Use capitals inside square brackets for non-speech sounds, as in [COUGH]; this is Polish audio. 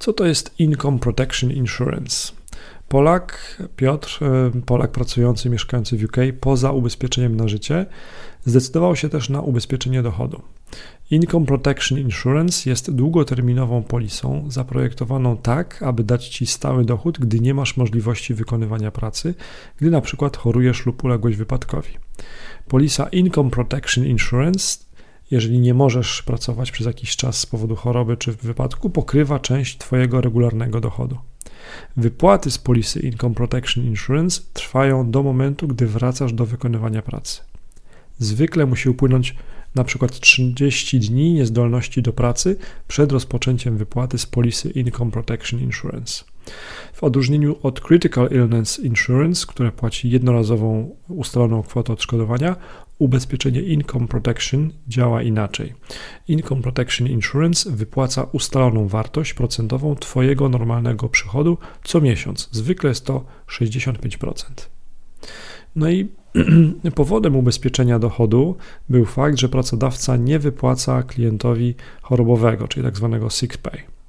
Co to jest Income Protection Insurance? Polak, Piotr, e, Polak pracujący, mieszkający w UK, poza ubezpieczeniem na życie, zdecydował się też na ubezpieczenie dochodu. Income Protection Insurance jest długoterminową polisą zaprojektowaną tak, aby dać Ci stały dochód, gdy nie masz możliwości wykonywania pracy, gdy na przykład chorujesz lub uległeś wypadkowi. Polisa Income Protection Insurance jeżeli nie możesz pracować przez jakiś czas z powodu choroby czy wypadku, pokrywa część Twojego regularnego dochodu. Wypłaty z polisy Income Protection Insurance trwają do momentu, gdy wracasz do wykonywania pracy. Zwykle musi upłynąć przykład 30 dni niezdolności do pracy przed rozpoczęciem wypłaty z polisy Income Protection Insurance. W odróżnieniu od Critical Illness Insurance, które płaci jednorazową ustaloną kwotę odszkodowania, ubezpieczenie Income Protection działa inaczej. Income Protection Insurance wypłaca ustaloną wartość procentową Twojego normalnego przychodu co miesiąc. Zwykle jest to 65%. No i [CLEARS THROAT] powodem ubezpieczenia dochodu był fakt, że pracodawca nie wypłaca klientowi chorobowego, czyli tak zwanego sick pay.